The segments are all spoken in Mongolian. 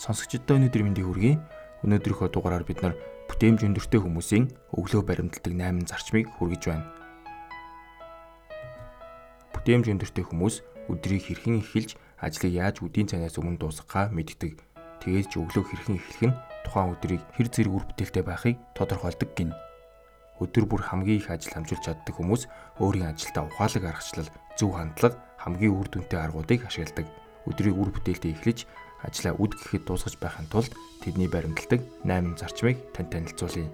Сонсогчдод өнөөдөр мэндийг хүргэе. Өнөөдрийнхөө дугаараар бид нар бүтээмж өндөртэй хүмүүсийн өглөө баримталдаг 8 зарчмыг хүргэж байна. Бүтээмж өндөртэй хүмүүс өдрийг хэрхэн эхэлж, ажлыг яаж үдийн цанаас өмнө дуусгахаа мэддэг. Тэгээд ч өглөө хэрхэн эхлэх нь тухайн өдрийг хэр зэрэг үр бүтээлтэй байхыг тодорхойлдог гин. Өдөр бүр хамгийн их ажил хамжуулж чаддаг хүмүүс өөрийн ажилдаа ухаалаг аргачлал, зөв хандлага, хамгийн үр дүнтэй аргуудыг ашигладаг. Өдрийг үр бүтээлтэй эхлэж ажлаа үд гэхэд дуусгаж байхын тулд тэдний баримталдаг 8 зарчмыг тань танилцуулъя.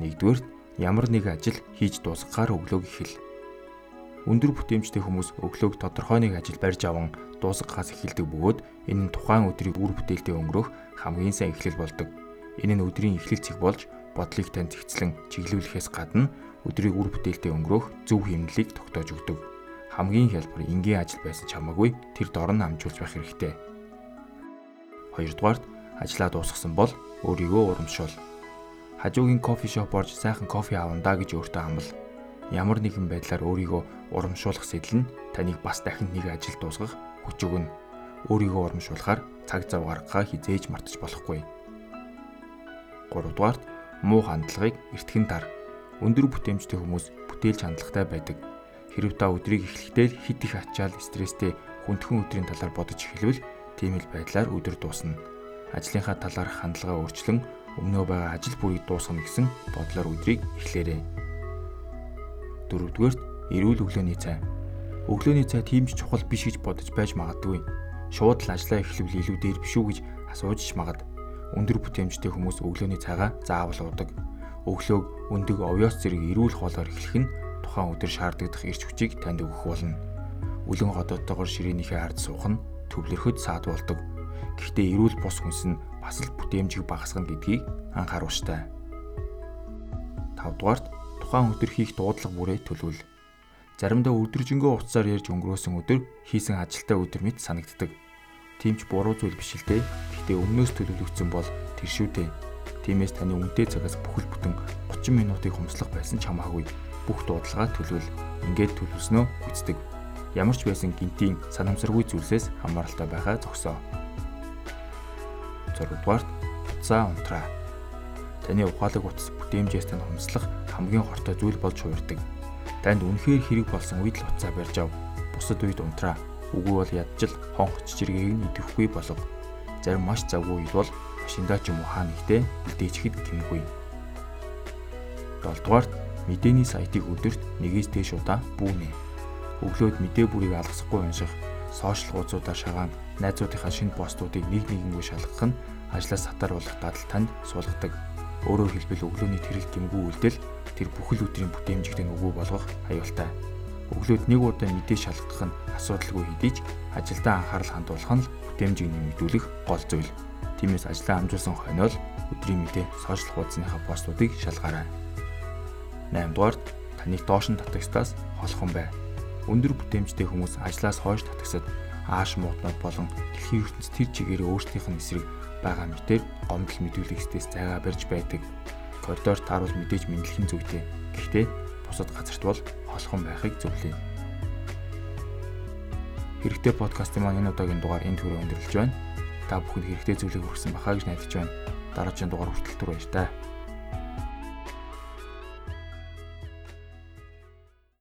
Нэгдүгээр ямар нэг ажил хийж дуусгахаар өглөөг эхэл. Өндөр бүтээмжтэй хүмүүс өглөөг тодорхой нэг ажил барьж аван дуусгахаас эхэлдэг бөгөөд энэ нь тухайн өдрийг үр бүтээлтэй өнгөрөх хамгийн сайн эхлэл болдог. Энэ нь өдрийн эхлэл цэг болж бодлыг тань зэгцлэн чиглүүлэхээс гадна өдрийг үр бүтээлтэй өнгөрөх зөв хэмнэлийг тогтоож өгдөг. Хамгийн хялбар энгийн ажил байсан ч хамаагүй тэр дор нь амжуулж байх хэрэгтэй. Хоёрдугаарт ажлаа дуусгасан бол өөрийгөө урамшуул. Хажуугийн кофе шоп орж сайхан кофе авандаа гэж өөртөө амлал. Ямар нэгэн байдлаар өөрийгөө урамшуулах сэтэл нь таныг бас дахин нэг ажил дуусгах хүч өгнө. Өөрийгөө урамшуулахаар цаг зав гаргахаа хизээж мартаж болохгүй. 3 дугаарт муу хандлагыг эртхэн дар. Өндөр бүтээмжтэй хүмүүс бүтээлч хандлагатай байдаг. Хэрв та өдрийг эхлэхдээ хит их ачаал стресстэй хүндхэн өдрийн талаар бодож эхэлвэл Тийм л байдлаар өдөр дуусна. Ажлынхаа талаарх хандлага өөрчлөн өмнөө байгаа ажил бүрийг дуусгана гэсэн бодлоор өдрийг эхлээрэй. Дөрөвдүгээрт эрүүл өглөөний цай. Өглөөний цай тийм ч чухал биш гэж бодож байж магадгүй. Шууд л ажлаа эхлэвэл илүү дээр биш үү гэж асууж магад. Өндөр бүтээмжтэй хүмүүс өглөөний цайгаа заавал уудаг. Өглөөг өндөг овёос зэрэг эрүүл хоолоор эхлэх нь тухайн өдөр шаардлагадах эрч хүчийг танд өгөх болно. Үлэн ходоотойгоор ширээнийхээ ард суух нь төвлөрөхөд саад болдог. Гэхдээ эрүүл бус хүнс нь бас л бүтээмжийг багасгана гэдгийг анхааруулжтай. 5 дугаарт тухайн өдөр хийх дуудлага бүрээ төлөвл. Заримдаа өдржингөө уцаар ярьж өнгөрөөсөн өдөр хийсэн ажилтаа өдөр мэт санагддаг. Тимч буруу зүйл биш л дээ. Гэхдээ өмнөөс төлөвлөгдсөн бол тэр шүү дээ. Тиймээс таны үнэтэй цагаас бүхэл бүтэн 30 минутыг хумслах байсан ч хамаагүй. Бүх дуудлагаа төлөвл. Ингээд төлөвснөө үздэг ямар ч байсан гинтийн санамсаргүй зүйлсээс хамааралтай байхаа зогсоо. 6 дугаарт утсаа унтраа. Таны ухаалаг утас бүтээмжээс тань хумслах хамгийн хортой зүйл болж хувирдаг. Танд үнэхээр хэрэг болсон үед л утсаа барьж ав. Бусад үед унтраа. Үгүй бол ядчил хонх чичиргээг нь идэвхгүй болов. Зарим маш завгүй үед бол машиндаа ч юм уу хаа нэгтээ үлдээчихэд гэмгүй. 7 дугаарт мэдээний сайтыг өдөрт нэгээс дээш удаа бүүнэ өглөөд мэдээ бүрийг алгасахгүй унших, сошиал хуудасуудаар шагаан найзуудынхаа шинэ постуудыг нэг нэгэнгүй шалгах нь ажлаас сатааруулах дадал танд суулгадаг. Өөрөөр хэлбэл өглөөний тэрэг гэмгүй үйлдэл тэр бүхэл өдрийн бүтээмжигтэй нүгүү болгох аюултай. Өглөөд нэг удаа мэдээ шалгах нь асуудалгүй хэдий ч ажилдаа анхаарал хандуулах нь бүтээмжийг нэмэгдүүлэх гол зүйл. Тиймээс ажлаа амжуулсан хойноол өдрийн мэдээ сошиал хуудасныхаа постуудыг шалгаарай. 8 дугаарт таныг доош нь татагстаас холхон бай өндөр бүтээмжтэй хүмүүс ажлаас хойш татагсад ааш мууднууд болон дэлхийн ертөнц тэр чигээр өөрсдийнх нь эсрэг байгаа мэтээр гомдол мэдүүлэгчдээс зайгаа барьж байдаг. Коридор тааруул мэдээж мэдлэхэн зүйтэй. Гэхдээ бусад газарт бол холхон байхыг зөвлөе. Хэрэгтэй подкастын маань энэ удаагийн дугаар энэ төрөй өндөрлөж байна. Та бүхэнд хэрэгтэй зүйлийг хүргэсэн бахаа гэж найдаж байна. Дараагийн дугаар хүртэл түр баяр таа.